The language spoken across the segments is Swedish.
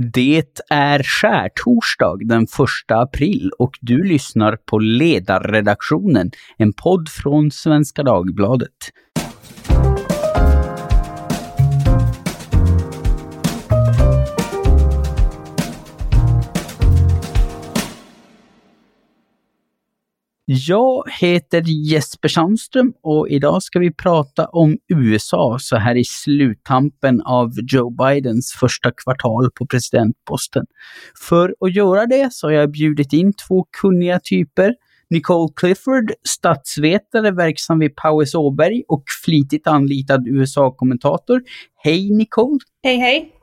Det är skärtorsdag den 1 april och du lyssnar på Ledarredaktionen, en podd från Svenska Dagbladet. Jag heter Jesper Sandström och idag ska vi prata om USA så här i sluttampen av Joe Bidens första kvartal på presidentposten. För att göra det så har jag bjudit in två kunniga typer. Nicole Clifford, statsvetare verksam vid Powers Åberg och flitigt anlitad USA-kommentator. Hej Nicole! Hej hej!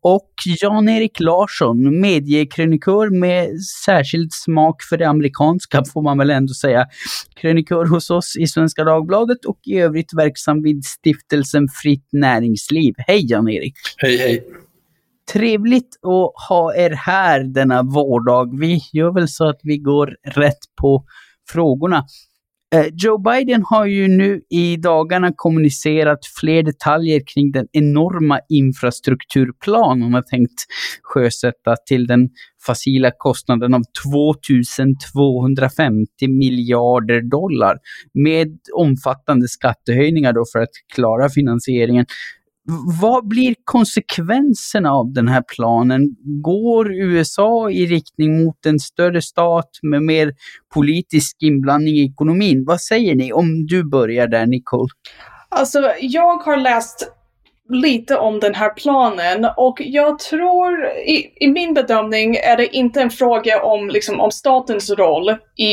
Och Jan-Erik Larsson, mediekrönikör med särskild smak för det amerikanska får man väl ändå säga. Krönikör hos oss i Svenska Dagbladet och i övrigt verksam vid stiftelsen Fritt Näringsliv. Hej Jan-Erik! Hej hej! Trevligt att ha er här denna vårdag. Vi gör väl så att vi går rätt på frågorna. Eh, Joe Biden har ju nu i dagarna kommunicerat fler detaljer kring den enorma infrastrukturplan hon har tänkt sjösätta till den facila kostnaden av 2250 miljarder dollar med omfattande skattehöjningar då för att klara finansieringen. Vad blir konsekvenserna av den här planen? Går USA i riktning mot en större stat med mer politisk inblandning i ekonomin? Vad säger ni? Om du börjar där, Nicole. Alltså, jag har läst lite om den här planen och jag tror, i, i, min bedömning är det inte en fråga om, liksom, om statens roll i,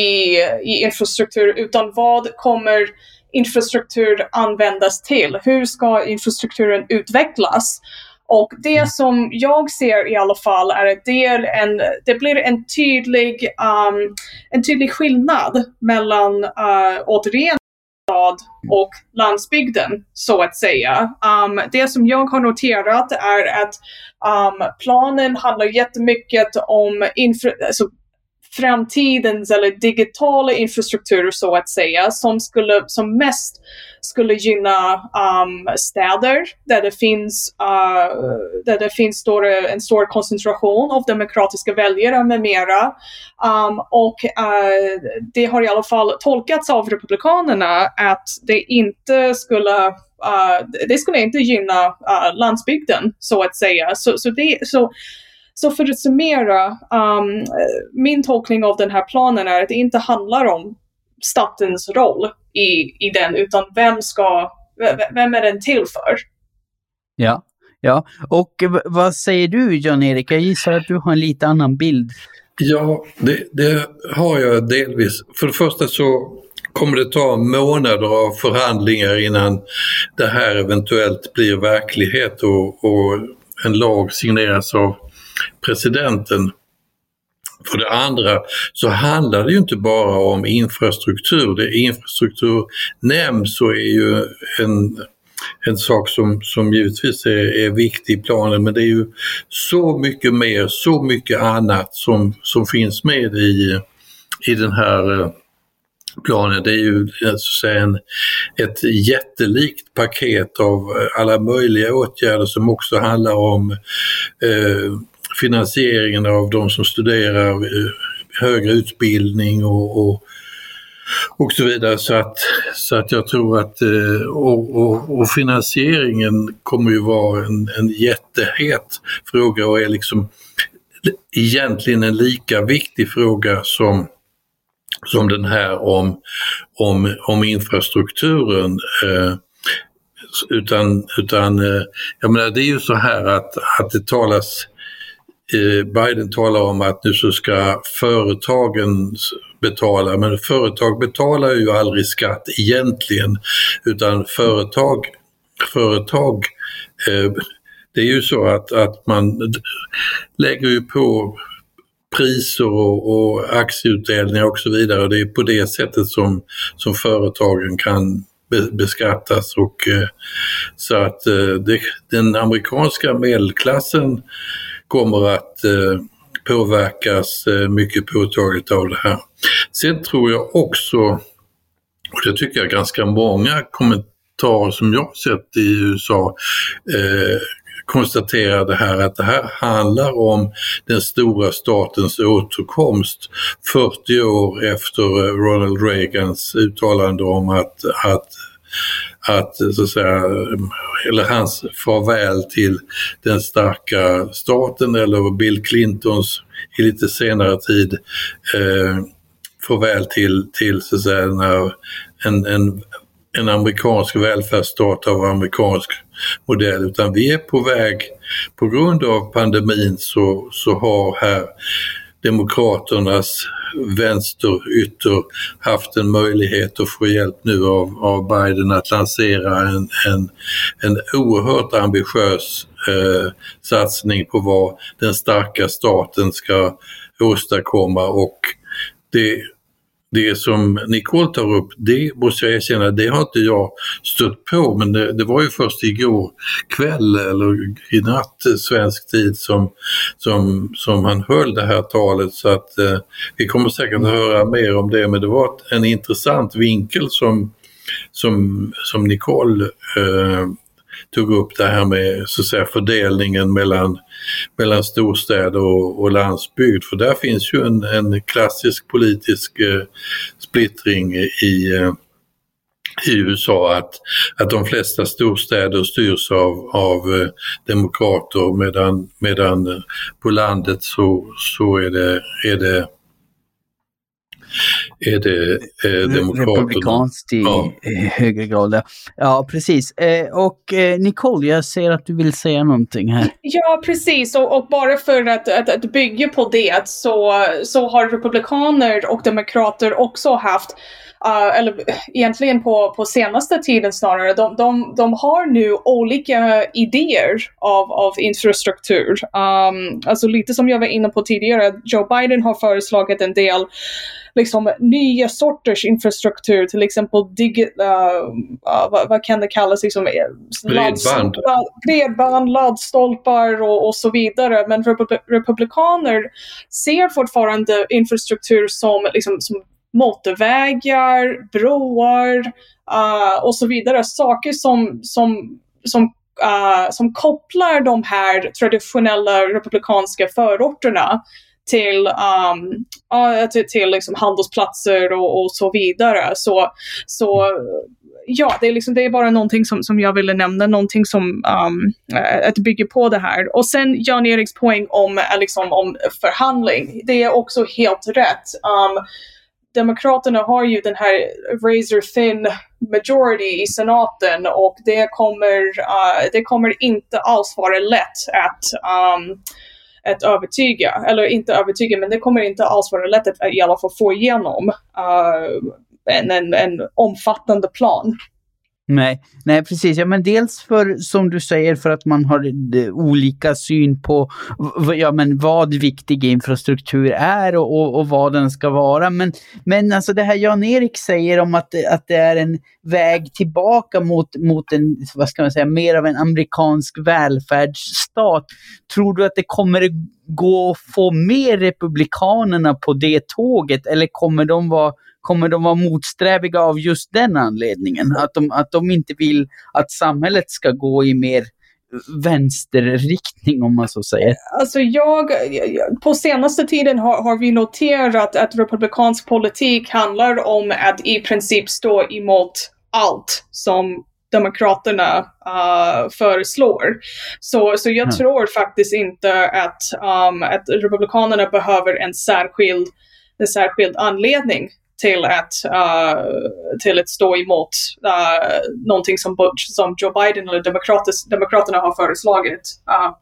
i infrastruktur utan vad kommer infrastruktur användas till? Hur ska infrastrukturen utvecklas? Och det mm. som jag ser i alla fall är att det, är en, det blir en tydlig, um, en tydlig skillnad mellan, uh, återigen, stad och landsbygden, så att säga. Um, det som jag har noterat är att um, planen handlar jättemycket om infra alltså framtidens eller digitala infrastruktur så att säga som, skulle, som mest skulle gynna um, städer där det finns, uh, där det finns stora, en stor koncentration av demokratiska väljare med mera. Um, och uh, det har i alla fall tolkats av Republikanerna att det inte skulle uh, det skulle inte gynna uh, landsbygden så att säga. Så, så, det, så så för att summera, um, min tolkning av den här planen är att det inte handlar om statens roll i, i den, utan vem ska, vem är den till för? Ja, ja. Och vad säger du Jan-Erik? Jag gissar att du har en lite annan bild. Ja, det, det har jag delvis. För det första så kommer det ta månader av förhandlingar innan det här eventuellt blir verklighet och, och en lag signeras av presidenten. För det andra så handlar det ju inte bara om infrastruktur. Det infrastruktur nämns så är ju en, en sak som, som givetvis är, är viktig i planen men det är ju så mycket mer, så mycket annat som, som finns med i, i den här eh, planen. Det är ju alltså en, ett jättelikt paket av eh, alla möjliga åtgärder som också handlar om eh, finansieringen av de som studerar eh, högre utbildning och, och, och så vidare. Så att, så att jag tror att eh, och, och, och finansieringen kommer ju vara en, en jättehet fråga och är liksom egentligen en lika viktig fråga som som den här om, om, om infrastrukturen. Eh, utan, utan eh, jag menar det är ju så här att, att det talas Biden talar om att nu så ska företagen betala, men företag betalar ju aldrig skatt egentligen, utan företag, företag eh, det är ju så att, att man lägger ju på priser och, och aktieutdelningar och så vidare. Och det är på det sättet som, som företagen kan beskattas och eh, så att eh, det, den amerikanska medelklassen kommer att eh, påverkas eh, mycket påtagligt av det här. Sen tror jag också, och det tycker jag ganska många kommentarer som jag sett i USA eh, konstaterar det här att det här handlar om den stora statens återkomst 40 år efter eh, Ronald Reagans uttalande om att, att att, så att säga, eller hans farväl till den starka staten eller Bill Clintons i lite senare tid eh, farväl till, till så att säga, en, en, en amerikansk välfärdsstat av amerikansk modell. Utan vi är på väg, på grund av pandemin så, så har här Demokraternas vänsterytter haft en möjlighet att få hjälp nu av, av Biden att lansera en, en, en oerhört ambitiös eh, satsning på vad den starka staten ska åstadkomma. Och det det som Nicole tar upp, det måste jag erkänna, det har inte jag stött på men det, det var ju först igår kväll eller i natt eh, svensk tid som, som, som han höll det här talet. Så att eh, vi kommer säkert att höra mer om det men det var en intressant vinkel som, som, som Nicole eh, tog upp det här med så att säga, fördelningen mellan, mellan storstäder och, och landsbygd. För där finns ju en, en klassisk politisk eh, splittring i, eh, i USA att, att de flesta storstäder styrs av, av eh, demokrater medan, medan på landet så, så är det, är det är det eh, demokraterna. Republikanskt i ja. högre grad. Ja, precis. Eh, och eh, Nicole, jag ser att du vill säga någonting här. Ja, precis. Och, och bara för att, att, att bygga på det så, så har republikaner och demokrater också haft Uh, eller egentligen på, på senaste tiden snarare, de, de, de har nu olika idéer av, av infrastruktur. Um, alltså lite som jag var inne på tidigare, Joe Biden har föreslagit en del liksom nya sorters infrastruktur, till exempel dig, uh, uh, vad, vad, kan det kallas? Liksom, eh, bredband. bredband, laddstolpar och, och så vidare. Men republikaner ser fortfarande infrastruktur som, liksom, som motorvägar, broar uh, och så vidare. Saker som, som, som, uh, som kopplar de här traditionella republikanska förorterna till, um, uh, till, till liksom handelsplatser och, och, så vidare. Så, så ja, det är, liksom, det är bara någonting som, som jag ville nämna, någonting som um, eh, att bygga på det här. Och sen Jan Eriks poäng om, eh, liksom, om förhandling, det är också helt rätt. Um, Demokraterna har ju den här razor thin majority i senaten och det kommer, uh, det kommer inte alls vara lätt att um, att övertyga, eller inte övertyga, men det kommer inte alls vara lätt att i alla fall få igenom uh, en, en, en omfattande plan. Nej, nej precis. Ja, men dels för, som du säger, för att man har eh, olika syn på ja, men vad viktig infrastruktur är och, och, och, vad den ska vara. Men, men alltså det här Jan-Erik säger om att, att det är en väg tillbaka mot, mot en, vad ska man säga, mer av en amerikansk välfärdsstat. Tror du att det kommer gå att få med republikanerna på det tåget eller kommer de vara kommer de vara motsträviga av just den anledningen? Att de, att de inte vill att samhället ska gå i mer vänsterriktning om man så säger? Alltså jag, på senaste tiden har, har, vi noterat att republikansk politik handlar om att i princip stå emot allt som Demokraterna uh, föreslår. Så, så jag mm. tror faktiskt inte att, um, att Republikanerna behöver en särskild, en särskild anledning till att, uh, till att stå emot uh, någonting som, som Joe Biden eller Demokraterna har föreslagit. Uh,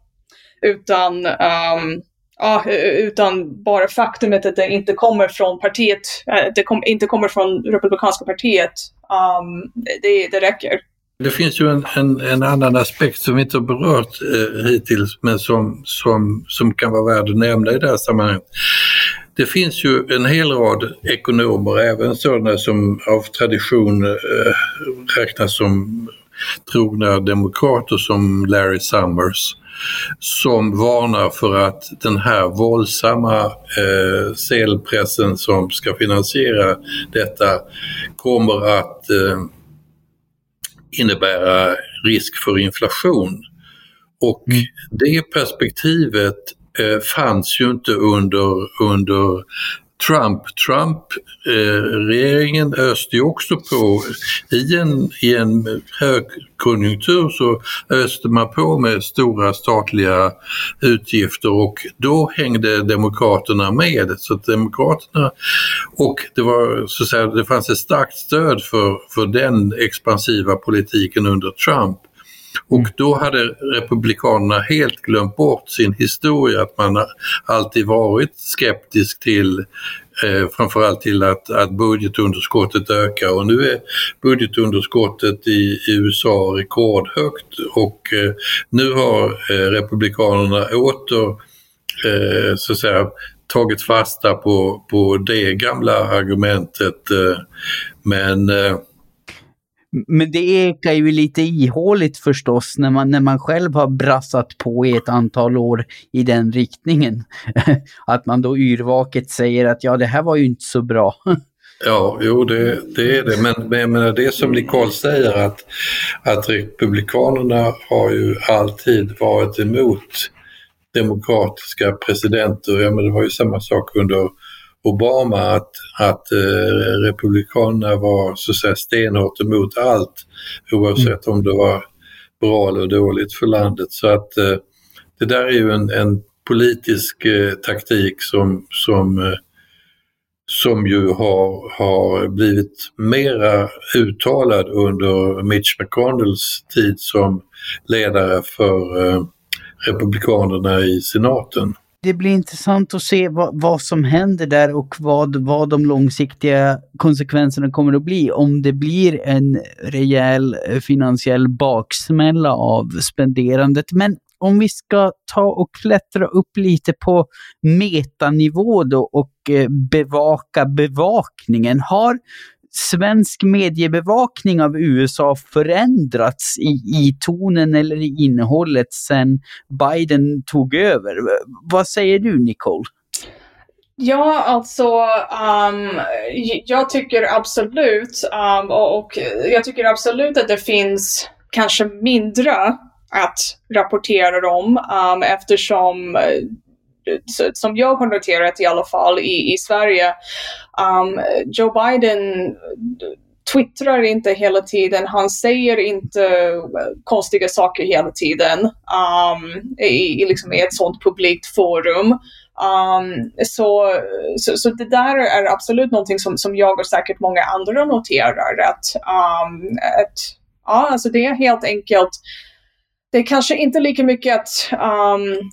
utan, um, uh, utan bara faktumet att det inte kommer från partiet, uh, det kom, inte kommer från Republikanska partiet, um, det, det räcker. Det finns ju en, en, en, annan aspekt som vi inte har berört eh, hittills men som, som, som kan vara värd att nämna i det här sammanhanget. Det finns ju en hel rad ekonomer, även sådana som av tradition eh, räknas som trogna demokrater som Larry Summers, som varnar för att den här våldsamma eh, selpressen som ska finansiera detta kommer att eh, innebära risk för inflation Och mm. det perspektivet eh, fanns ju inte under, under Trump. Trump-regeringen eh, öste ju också på, i en, i en högkonjunktur så öste man på med stora statliga utgifter och då hängde Demokraterna med. Så Demokraterna, och det, var, så att säga, det fanns ett starkt stöd för, för den expansiva politiken under Trump. Mm. Och då hade Republikanerna helt glömt bort sin historia, att man alltid varit skeptisk till eh, framförallt till att, att budgetunderskottet ökar. Och nu är budgetunderskottet i, i USA rekordhögt och eh, nu har eh, Republikanerna åter eh, så att säga tagit fasta på, på det gamla argumentet eh, men eh, men det ekar ju lite ihåligt förstås när man, när man själv har brassat på i ett antal år i den riktningen. att man då yrvaket säger att ja, det här var ju inte så bra. Ja, jo det, det är det. Men, men jag menar, det som Nicole säger att, att Republikanerna har ju alltid varit emot demokratiska presidenter. Ja, men det var ju samma sak under Obama att, att eh, Republikanerna var så att säga, stenhårt emot allt oavsett om det var bra eller dåligt för landet. Så att eh, det där är ju en, en politisk eh, taktik som, som, eh, som ju har, har blivit mera uttalad under Mitch McConnells tid som ledare för eh, Republikanerna i senaten det blir intressant att se vad, vad, som händer där och vad, vad de långsiktiga konsekvenserna kommer att bli. Om det blir en rejäl eh, finansiell baksmälla av spenderandet. Men om vi ska ta och klättra upp lite på metanivå då och eh, bevaka bevakningen. Har svensk mediebevakning av USA förändrats i, i tonen eller i innehållet sedan Biden tog över? Vad säger du, Nicole? Ja, alltså um, jag tycker absolut um, och, och, jag tycker absolut att det finns kanske mindre att rapportera om um, eftersom eh, som jag har noterat i alla fall i, i Sverige, um, Joe Biden twittrar inte hela tiden, han säger inte konstiga saker hela tiden um, i, i, liksom i ett sånt publikt forum. Um, så, så, så, det där är absolut någonting som, som jag och säkert många andra noterar. Att, um, att, ja, alltså det är helt enkelt, det är kanske inte lika mycket att um,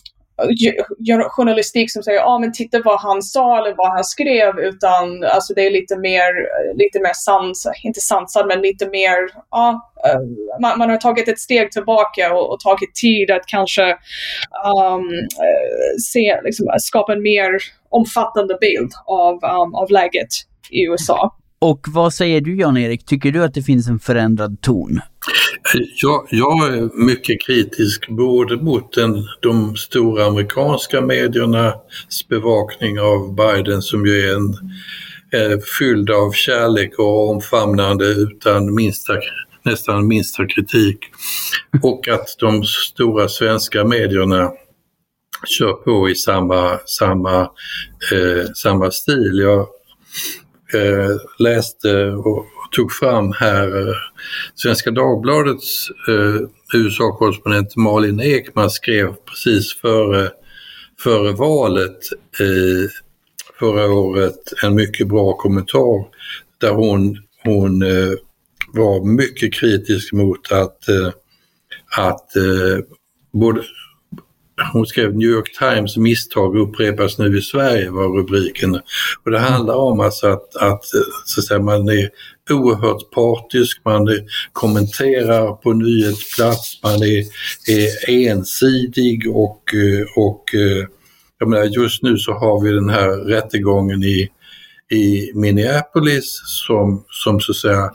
journalistik som säger, ja ah, men titta vad han sa eller vad han skrev, utan alltså det är lite mer, lite mer sans, inte sansad, men lite mer, ja, uh, man, man, har tagit ett steg tillbaka och, och tagit tid att kanske um, se, liksom, skapa en mer omfattande bild av, um, av läget i USA. Och vad säger du Jan-Erik, tycker du att det finns en förändrad ton? Jag, jag är mycket kritisk både mot den, de stora amerikanska mediernas bevakning av Biden som ju är en eh, fylld av kärlek och omfamnande utan minsta, nästan minsta kritik. Och att de stora svenska medierna kör på i samma, samma, eh, samma stil. Jag eh, läste och tog fram här eh, Svenska Dagbladets eh, USA-korrespondent Malin Ekman skrev precis före, före valet eh, förra året en mycket bra kommentar där hon, hon eh, var mycket kritisk mot att, eh, att eh, både hon skrev New York Times misstag upprepas nu i Sverige var rubriken. Och det handlar om alltså att, att, så att säga, man är oerhört partisk, man är, kommenterar på nyhetsplats, man är, är ensidig och, och jag menar, just nu så har vi den här rättegången i, i Minneapolis som, som så att säga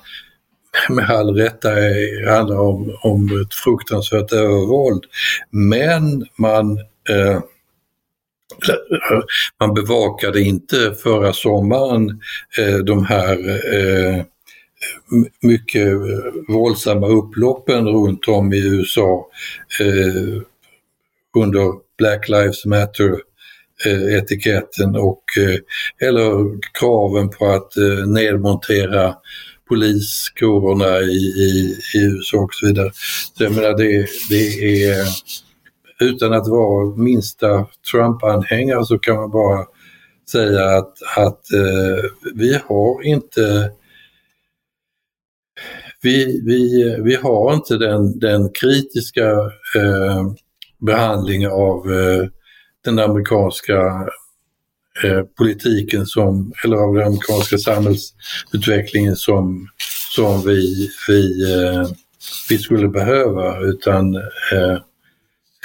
med all rätta handlar om, om ett fruktansvärt övervåld. Men man eh, man bevakade inte förra sommaren eh, de här eh, mycket våldsamma upploppen runt om i USA. Eh, under Black Lives Matter eh, etiketten och eh, eller kraven på att eh, nedmontera poliskårerna i, i, i USA och så vidare. Så jag menar det, det är utan att vara minsta Trump-anhängare så kan man bara säga att, att eh, vi har inte vi, vi, vi har inte den, den kritiska eh, behandling av eh, den amerikanska eh, politiken som, eller av den amerikanska samhällsutvecklingen som, som vi, vi, eh, vi skulle behöva utan eh,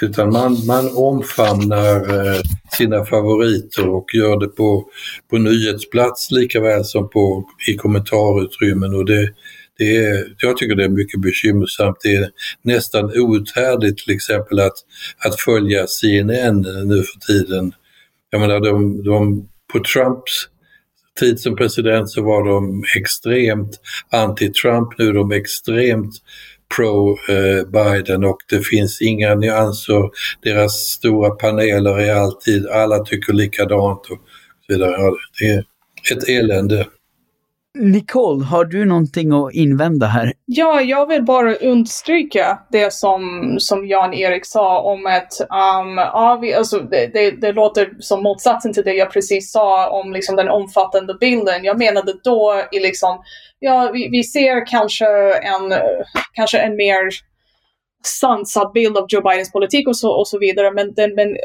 utan man, man omfamnar eh, sina favoriter och gör det på, på nyhetsplats lika väl som på, i kommentarutrymmen. Och det, det är, jag tycker det är mycket bekymmersamt. Det är nästan outhärdligt till exempel att, att följa CNN nu för tiden. Jag menar, de, de, på Trumps tid som president så var de extremt anti-Trump, nu är de extremt pro-Biden eh, och det finns inga nyanser. Deras stora paneler är alltid, alla tycker likadant och så vidare. Det är ett elände. Nicole, har du någonting att invända här? Ja, jag vill bara understryka det som, som Jan-Erik sa om att um, ja, vi, alltså, det, det, det, låter som motsatsen till det jag precis sa om liksom, den omfattande bilden. Jag menade då i liksom, ja, vi, vi ser kanske en, kanske en mer sansad bild av Joe Bidens politik och så, och så vidare. Men, den, men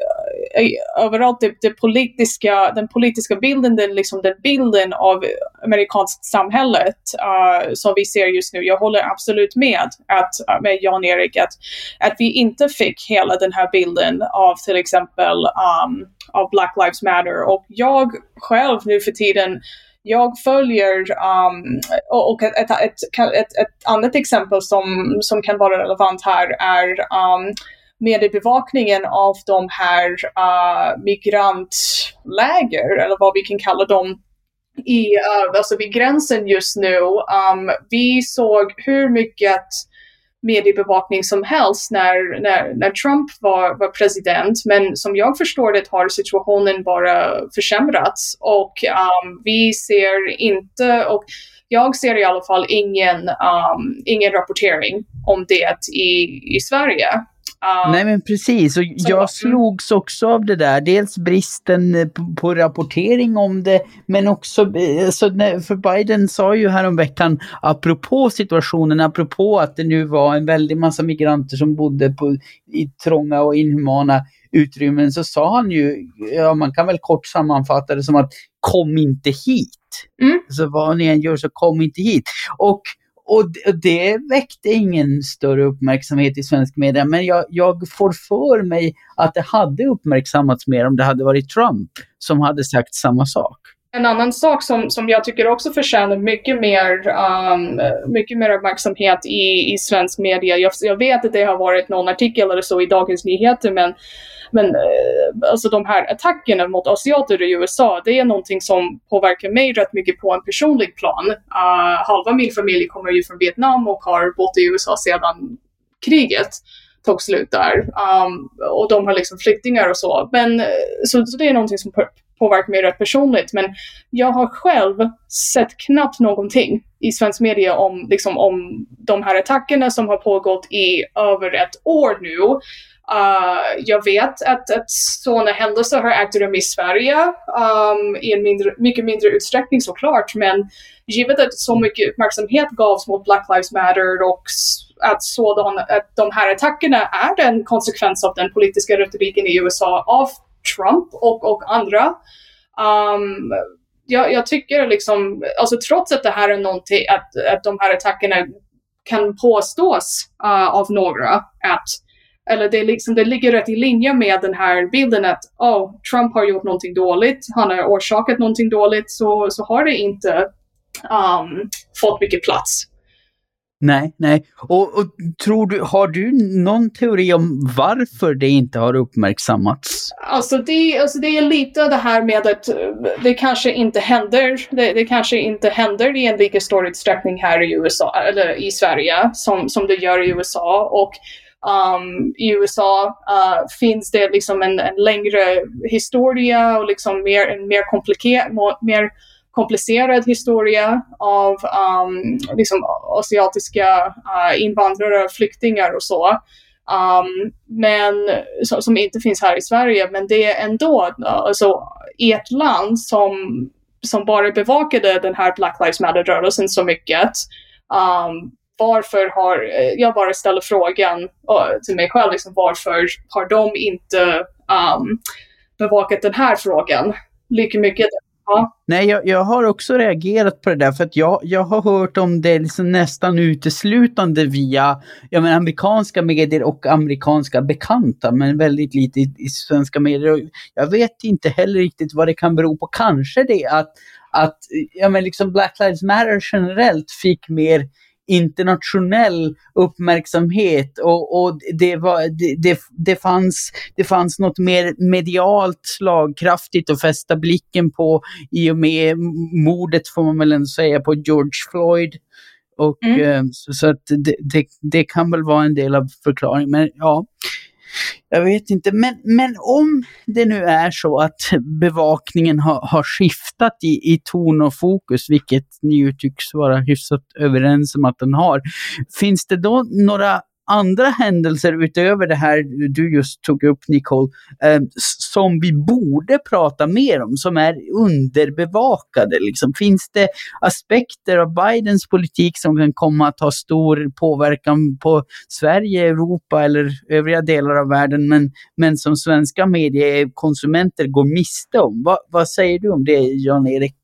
Eh, överallt det, det, politiska, den politiska bilden, den, liksom, den bilden av amerikanskt samhället uh, eh, som vi ser just nu. Jag håller absolut med, att, eh, med Jan-Erik att, att vi inte fick hela den här bilden av till exempel um, av Black Lives Matter. Och jag själv nu för tiden jag följer, um, och ett, ett, ett, ett, annat exempel som, som kan vara relevant här är um, mediebevakningen av de här uh, migrantläger, eller vad vi kan kalla dem, i, uh, alltså vid gränsen just nu. Um, vi såg hur mycket mediebevakning som helst när, när, när Trump var, var president. Men som jag förstår det har situationen bara försämrats och um, vi ser inte, och jag ser i alla fall ingen, um, ingen rapportering om det i, i Sverige. Uh, Nej men precis, och jag mm. slogs också av det där. Dels bristen eh, på, på rapportering om det, men också, eh, så för Biden sa ju häromveckan, apropå situationen, apropå att det nu var en väldig massa migranter som bodde på, i trånga och inhumana utrymmen, så sa han ju, ja man kan väl kort sammanfatta det som att kom inte hit. Mm. Så vad ni än gör så kom inte hit. Och och det väckte ingen större uppmärksamhet i svensk media, men jag, jag får för mig att det hade uppmärksammats mer om det hade varit Trump som hade sagt samma sak. En annan sak som, som jag tycker också förtjänar mycket mer, um, mycket mer uppmärksamhet i, i svensk media. Jag, jag vet att det har varit någon artikel eller så i Dagens Nyheter, men men eh, alltså de här attackerna mot asiater i USA, det är någonting som påverkar mig rätt mycket på en personlig plan. Uh, halva min familj kommer ju från Vietnam och har bott i USA sedan kriget tog slut där. Um, och de har liksom flyktingar och så. Men, eh, så, så det är någonting som påverkar mig rätt personligt. Men jag har själv sett knappt någonting i svensk media om, liksom, om de här attackerna som har pågått i över ett år nu. Uh, jag vet att, att sådana händelser har ägt rum i Sverige um, i en mindre, mycket mindre utsträckning såklart, men givet att så mycket uppmärksamhet gavs mot Black Lives Matter och att, sådan, att de här attackerna är en konsekvens av den politiska retoriken i USA av Trump och, och andra. Um, jag, jag, tycker liksom, alltså trots att det här är någonting, att, att de här attackerna kan påstås uh, av några att eller det, liksom, det ligger rätt i linje med den här bilden att oh, Trump har gjort någonting dåligt, han har orsakat någonting dåligt, så, så har det inte um, fått mycket plats. Nej, nej. Och, och, tror du, har du någon teori om varför det inte har uppmärksammats? Alltså det, alltså det är lite det här med att det kanske inte händer, det, det kanske inte händer i en lika stor utsträckning här i USA, eller i Sverige, som, som det gör i USA. Och um, i USA uh, finns det liksom en, en, längre historia och liksom mer, en mer, mer komplicerad historia av um, liksom asiatiska uh, invandrare och flyktingar och så. Um, men som, som, inte finns här i Sverige, men det är ändå uh, alltså, i ett land som, som bara bevakade den här Black Lives Matter-rörelsen så mycket. Um, varför har, eh, jag bara ställer frågan uh, till mig själv, liksom, varför har de inte um, bevakat den här frågan lika mycket? Ja. Nej, jag, jag, har också reagerat på det där för att jag, jag har hört om det liksom nästan uteslutande via jag menar, amerikanska medier och amerikanska bekanta, men väldigt lite i, i svenska medier. Jag vet inte heller riktigt vad det kan bero på. Kanske det att, att ja, men liksom Black Lives Matter generellt fick mer internationell uppmärksamhet och, och det, var, det, det, det, fanns, det fanns något mer medialt slagkraftigt att fästa blicken på i och med mordet får man väl ändå säga på George Floyd. Och, mm. eh, så, så, att det, det, det, kan väl vara en del av förklaringen. Men ja, jag vet inte, men, men om det nu är så att bevakningen har, har skiftat i, i ton och fokus, vilket ni ju tycks vara hyfsat överens om att den har, finns det då några andra händelser utöver det här du just tog upp Nicole, eh, som vi borde prata mer om, som är underbevakade? Liksom. Finns det aspekter av Bidens politik som kan komma att ha stor påverkan på Sverige, Europa eller övriga delar av världen, men, men som svenska mediekonsumenter går miste om? Va, vad säger du om det, Jan-Erik?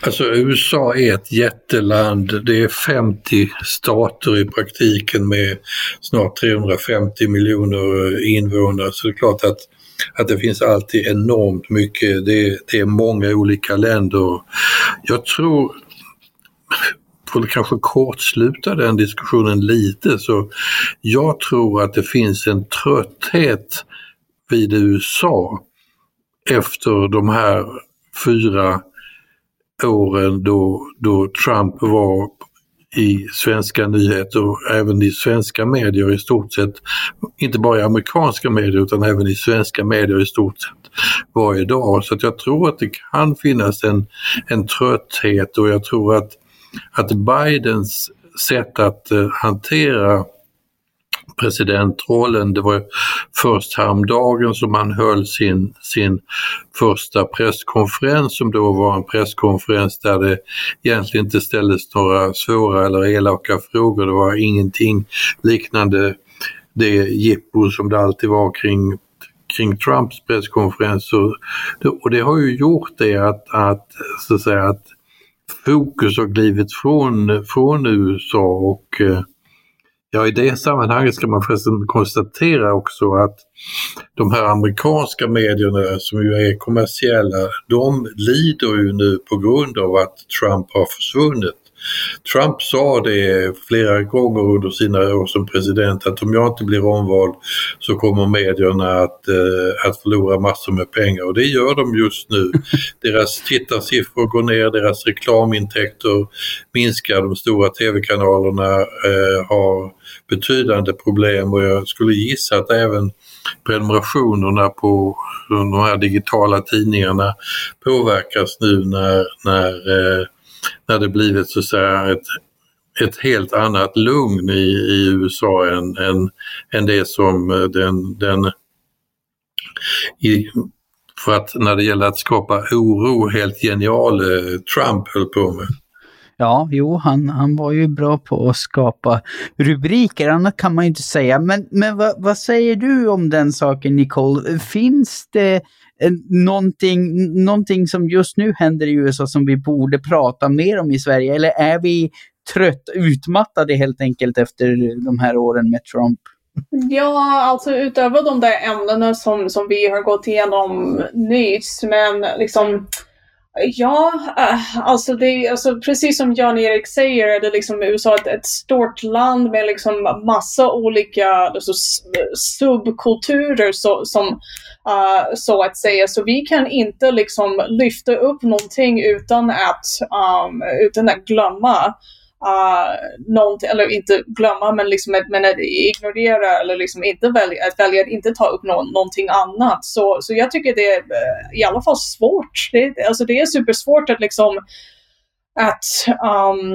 Alltså USA är ett jätteland. Det är 50 stater i praktiken med snart 350 miljoner invånare. Så det är klart att, att det finns alltid enormt mycket. Det, det är många olika länder. Jag tror, får kanske kortsluta den diskussionen lite, så jag tror att det finns en trötthet vid USA efter de här fyra åren då, då Trump var i svenska nyheter och även i svenska medier i stort sett, inte bara i amerikanska medier utan även i svenska medier i stort sett varje dag. Så jag tror att det kan finnas en, en trötthet och jag tror att, att Bidens sätt att uh, hantera presidentrollen. Det var först häromdagen som han höll sin, sin första presskonferens som då var en presskonferens där det egentligen inte ställdes några svåra eller elaka frågor. Det var ingenting liknande det jippo som det alltid var kring kring Trumps presskonferenser. Och, och det har ju gjort det att, att, så att, säga, att fokus har glivit från, från USA och eh, Ja, i det sammanhanget ska man förresten konstatera också att de här amerikanska medierna som ju är kommersiella, de lider ju nu på grund av att Trump har försvunnit. Trump sa det flera gånger under sina år som president att om jag inte blir omvald så kommer medierna att, eh, att förlora massor med pengar och det gör de just nu. Deras tittarsiffror går ner, deras reklamintäkter minskar, de stora tv-kanalerna eh, har betydande problem och jag skulle gissa att även prenumerationerna på de här digitala tidningarna påverkas nu när, när eh, när det blivit så att säga ett, ett helt annat lugn i, i USA än, än, än det som eh, den, den i, för att när det gäller att skapa oro, helt genial eh, Trump höll på med. Ja, jo, han, han var ju bra på att skapa rubriker, annat kan man ju inte säga. Men, men vad, vad säger du om den saken, Nicole? Finns det eh, någonting, någonting som just nu händer i USA som vi borde prata mer om i Sverige? Eller är vi trött, utmattade helt enkelt efter de här åren med Trump? Ja, alltså utöver de där ämnena som, som vi har gått igenom nyss, men liksom Ja, eh, alltså, det, alltså precis som Jan-Erik säger är det liksom USA ett, ett stort land med liksom massa olika alltså, subkulturer så, som, uh, så att säga. Så vi kan inte liksom lyfta upp någonting utan att, um, utan att glömma uh, eller inte glömma, men, liksom, men att ignorera eller liksom inte välja, att välja att inte ta upp no någonting annat. Så, så jag tycker det är uh, i alla fall svårt. Det, alltså det är supersvårt att liksom att um,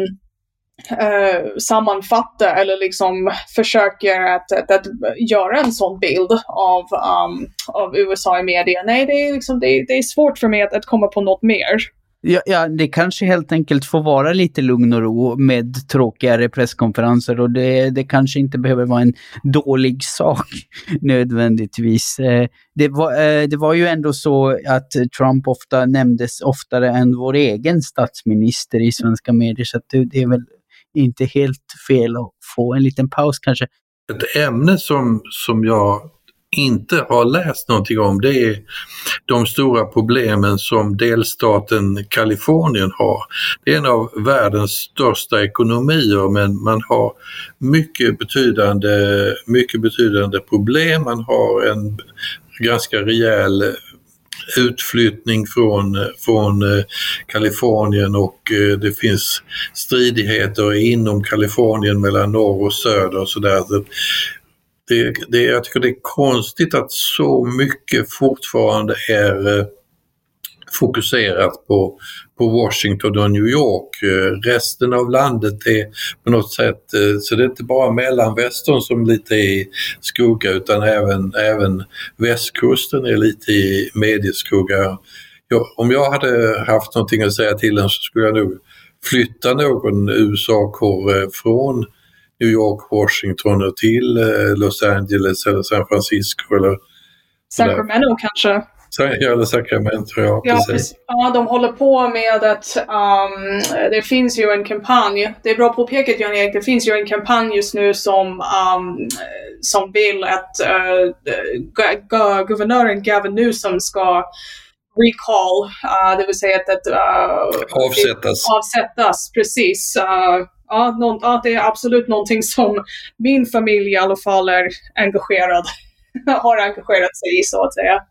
uh, sammanfatta eller liksom försöka att, att, att, göra en sån bild av, um, av USA i media. Nej, det är, liksom, det, det är svårt för mig att, att komma på något mer. Ja, ja, det kanske helt enkelt får vara lite lugn och ro med tråkigare presskonferenser och det, det kanske inte behöver vara en dålig sak nödvändigtvis. Eh, det var, eh, det var ju ändå så att Trump ofta nämndes oftare än vår egen statsminister i svenska medier så det, det är väl inte helt fel att få en liten paus kanske. Ett ämne som, som jag inte har läst någonting om det är de stora problemen som delstaten Kalifornien har. Det är en av världens största ekonomier men man har mycket betydande, mycket betydande problem. Man har en ganska rejäl utflyttning från, från eh, Kalifornien och eh, det finns stridigheter inom Kalifornien mellan norr och söder och sådär det, det, jag tycker det är konstigt att så mycket fortfarande är eh, fokuserat på, på Washington och New York. Eh, resten av landet är på något sätt, eh, så det är inte bara mellanvästern som lite är i skugga utan även, även västkusten är lite i medieskugga. Jag, om jag hade haft någonting att säga till den så skulle jag nog flytta någon USA-korre från New York, Washington och till eh, Los Angeles eller San Francisco eller Sacramento kanske? Ja, eller Sacramento, ja, ja precis. Ja, de håller på med att um, det finns ju en kampanj. Det är bra påpekat Jan-Erik, det finns ju en kampanj just nu som, um, som vill att uh, guvernören Gavin Newsom ska recall, uh, det vill säga att, att uh, avsättas. avsättas. Precis. Uh, ja, någon, ja, det är absolut någonting som min familj i alla fall är engagerad, har engagerat sig i så att säga.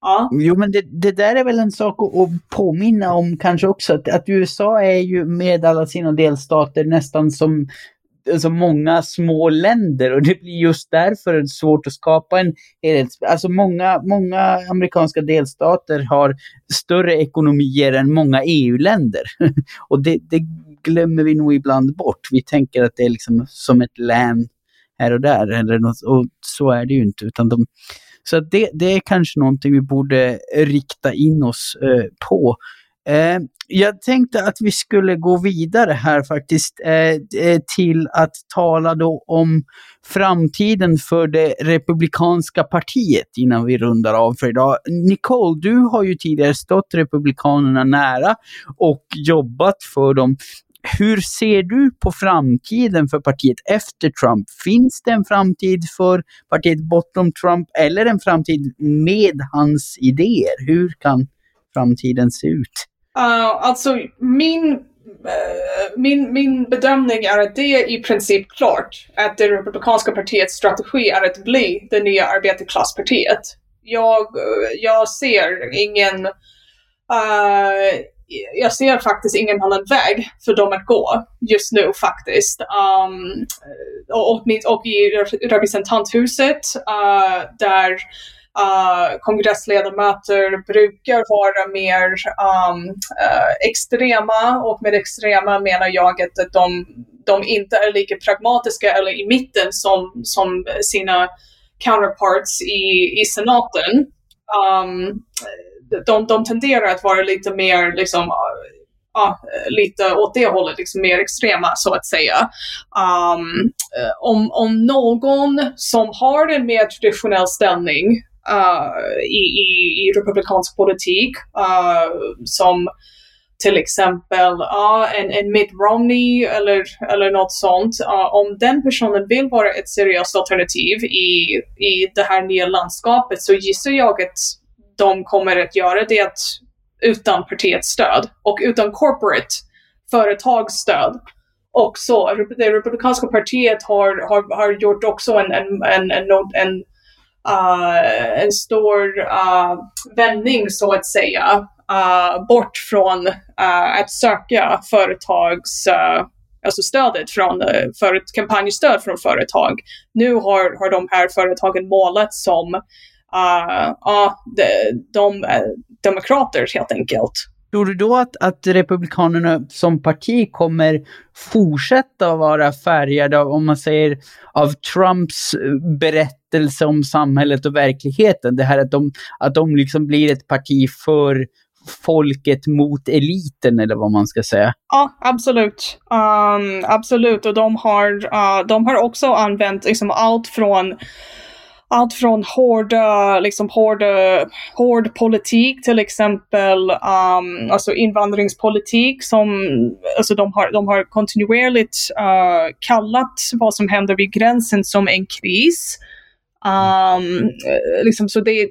Ja. Jo, men det, det där är väl en sak att, att påminna om kanske också, att, att, USA är ju med alla sina delstater nästan som alltså många små länder och det blir just därför svårt att skapa en Alltså många, många amerikanska delstater har större ekonomier än många EU-länder. och det, det glömmer vi nog ibland bort. Vi tänker att det är liksom som ett län här och där, eller något, och så är det ju inte. Utan de, så det, det är kanske någonting vi borde rikta in oss eh, på. Eh, jag tänkte att vi skulle gå vidare här faktiskt eh, eh, till att tala då om framtiden för det republikanska partiet innan vi rundar av för idag. Nicole, du har ju tidigare stått republikanerna nära och jobbat för dem. Hur ser du på framtiden för partiet efter Trump? Finns det en framtid för partiet bortom Trump eller en framtid med hans idéer? Hur kan framtiden se ut? Uh, alltså min, uh, min, min bedömning är att det är i princip klart att det republikanska partiets strategi är att bli det nya arbetarklasspartiet. Jag, uh, jag ser ingen eh, jag ser faktiskt ingen annan väg för dem att gå just nu faktiskt. Um, och, och, och, i representanthuset uh, där uh, kongressledamöter brukar vara mer um, uh, extrema och med extrema menar jag att de, de inte är lika pragmatiska eller i mitten som, som sina counterparts i, i senaten. Um, de, de tenderar att vara lite mer liksom, ja, lite åt det hållet, liksom mer extrema så att säga. Um, om, om någon som har en mer traditionell ställning uh, i, i, i republikansk politik, uh, som till exempel uh, en, en Mitt Romney eller, eller något sånt, uh, om den personen vill vara ett seriöst alternativ i, i det här nya landskapet så gissar jag att de kommer att göra det utan partiets stöd och utan corporate företagsstöd. Och så, det republikanska partiet har, har, har gjort också en, en, en, en, en, uh, en stor uh, vändning så att säga, uh, bort från att söka företags alltså stödet från, för ett kampanjstöd från företag. Nu har, har de här företagen målat som uh, uh, de, de demokrater helt enkelt. Tror du då att, att Republikanerna som parti kommer fortsätta vara färgade av, om man säger, av Trumps berättelse om samhället och verkligheten? Det här att de, att de liksom blir ett parti för folket mot eliten eller vad man ska säga. Ja, absolut. Um, absolut, och de har, uh, de har också använt liksom allt från allt från hårda, liksom hårda, hård politik till exempel, um, alltså invandringspolitik som, alltså de har, de har kontinuerligt uh, kallat vad som händer vid gränsen som en kris. Um, liksom, så det,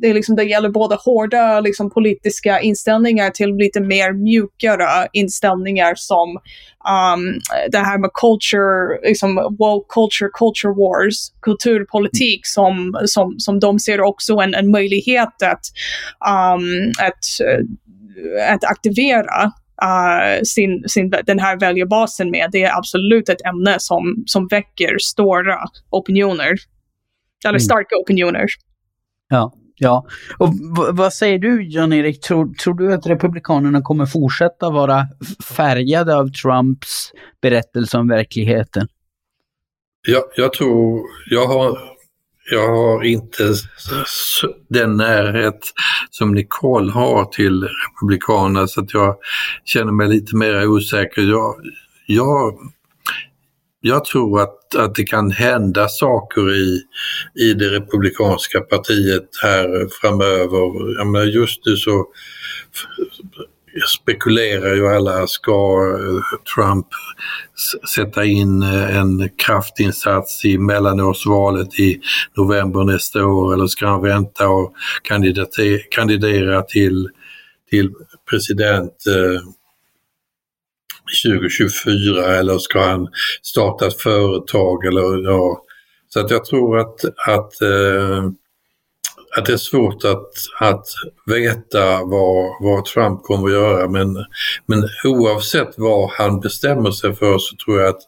det, liksom, det gäller både hårda liksom, politiska inställningar till lite mer mjukare inställningar som um, det här med culture, liksom, woke culture, culture wars, kulturpolitik som, som, som de ser också en, en möjlighet att, um, att, att aktivera Uh, sin, sin, den här väljarbasen med. Det är absolut ett ämne som, som väcker stora opinioner. Eller mm. starka opinioner. Ja, ja. Och vad säger du Jan-Erik? Tror, tror du att Republikanerna kommer fortsätta vara färgade av Trumps berättelse om verkligheten? Ja, jag tror, jag har, jag har inte den närhet som Nicole har till Republikanerna så att jag känner mig lite mer osäker. Jag, jag jag tror att, att det kan hända saker i, i det republikanska partiet här framöver. Jag menar, just nu så spekulerar ju alla, ska eh, Trump sätta in eh, en kraftinsats i mellanårsvalet i november nästa år eller ska han vänta och kandidera till, till president eh, 2024 eller ska han starta ett företag eller ja. Så att jag tror att, att, eh, att det är svårt att, att veta vad, vad Trump kommer att göra men, men oavsett vad han bestämmer sig för så tror jag att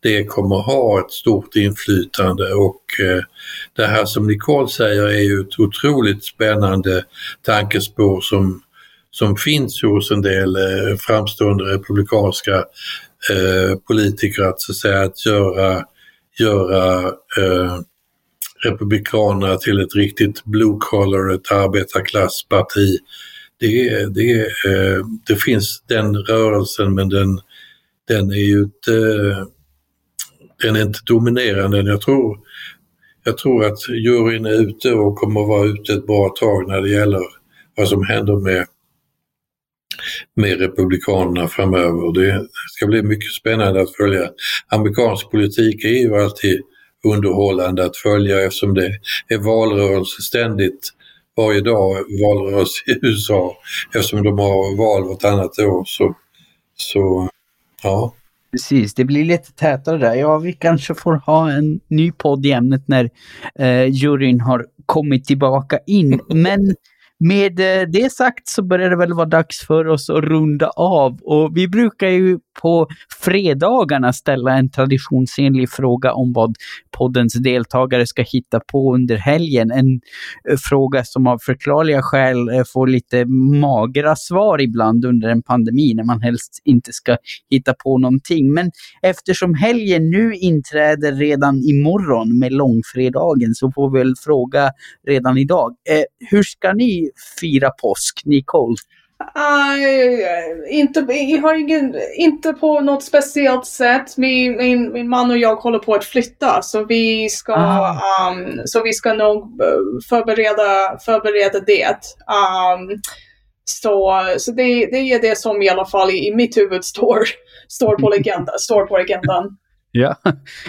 det kommer att ha ett stort inflytande och eh, det här som Nicole säger är ju ett otroligt spännande tankespår som som finns hos en del eh, framstående republikanska eh, politiker att, så att, säga, att göra, göra eh, Republikanerna till ett riktigt blue collar, ett arbetarklassparti. Det, det, eh, det finns den rörelsen men den, den är ju inte, den är inte dominerande. Jag tror, jag tror att juryn är ute och kommer att vara ute ett bra tag när det gäller vad som händer med med Republikanerna framöver. Det ska bli mycket spännande att följa. Amerikansk politik är ju alltid underhållande att följa eftersom det är valrörelse ständigt varje dag valrörelse i USA eftersom de har val vartannat år. Så, så ja. Precis, det blir lite tätare där. Ja, vi kanske får ha en ny podd i ämnet när eh, juryn har kommit tillbaka in. Men med eh, det sagt så börjar det väl vara dags för oss att runda av. Och vi brukar ju på fredagarna ställa en traditionsenlig fråga om vad poddens deltagare ska hitta på under helgen. En eh, fråga som av förklarliga skäl eh, får lite magra svar ibland under en pandemi när man helst inte ska hitta på någonting. Men eftersom helgen nu inträder redan imorgon med långfredagen så får vi väl fråga redan idag. Eh, hur ska ni fira påsk, Nicole? Uh, inte, jag har ingen, inte på något speciellt sätt. Min, min, min man och jag håller på att flytta så vi ska, um, så vi ska nog eh, förbereda, förbereda det. Um, så så det, det är det som i alla fall i, i mitt huvud står, står, på, legenda, står på agendan. Ja,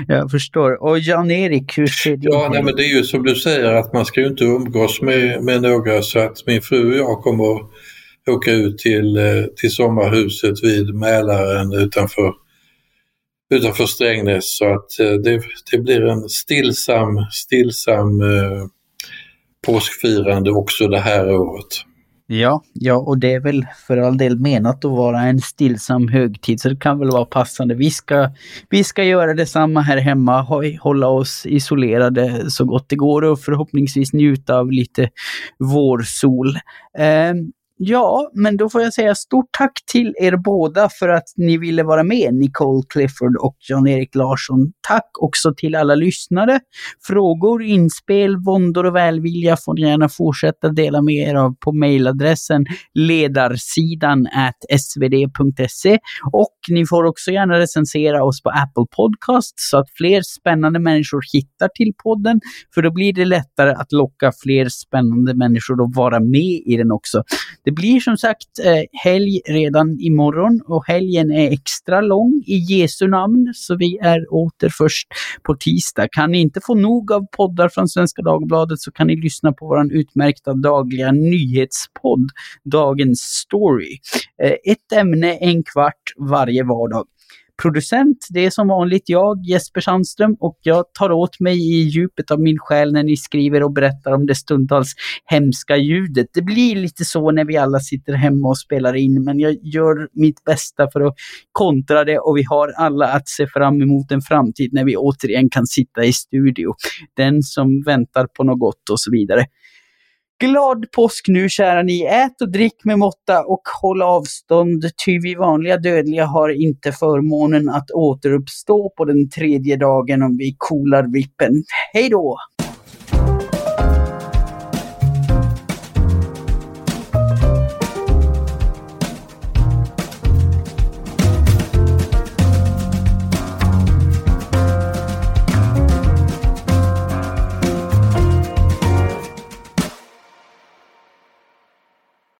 jag förstår. Och Jan-Erik, hur ser det Ja, nej, men det är ju som du säger att man ska ju inte umgås med, med några så att min fru och jag kommer åka ut till, eh, till sommarhuset vid Mälaren utanför, utanför Strängnäs. Så att eh, det, det blir en stillsam, stillsam eh, påskfirande också det här året. Ja, ja, och det är väl för all del menat att vara en stillsam högtid, så det kan väl vara passande. Vi ska, vi ska göra detsamma här hemma, hålla oss isolerade så gott det går och förhoppningsvis njuta av lite vårsol. Eh, Ja, men då får jag säga stort tack till er båda för att ni ville vara med, Nicole Clifford och Jan-Erik Larsson. Tack också till alla lyssnare. Frågor, inspel, våndor och välvilja får ni gärna fortsätta dela med er av på mejladressen ledarsidan svd.se och ni får också gärna recensera oss på Apple Podcast så att fler spännande människor hittar till podden, för då blir det lättare att locka fler spännande människor att vara med i den också. Det blir som sagt eh, helg redan imorgon och helgen är extra lång i Jesu namn, så vi är åter först på tisdag. Kan ni inte få nog av poddar från Svenska Dagbladet så kan ni lyssna på vår utmärkta dagliga nyhetspodd, Dagens Story. Eh, ett ämne, en kvart varje vardag. Producent, det är som vanligt jag, Jesper Sandström, och jag tar åt mig i djupet av min själ när ni skriver och berättar om det stundtals hemska ljudet. Det blir lite så när vi alla sitter hemma och spelar in, men jag gör mitt bästa för att kontra det och vi har alla att se fram emot en framtid när vi återigen kan sitta i studio. Den som väntar på något gott och så vidare. Glad påsk nu kära ni. Ät och drick med måtta och håll avstånd, ty vi vanliga dödliga har inte förmånen att återuppstå på den tredje dagen om vi kolar vippen. Hej då!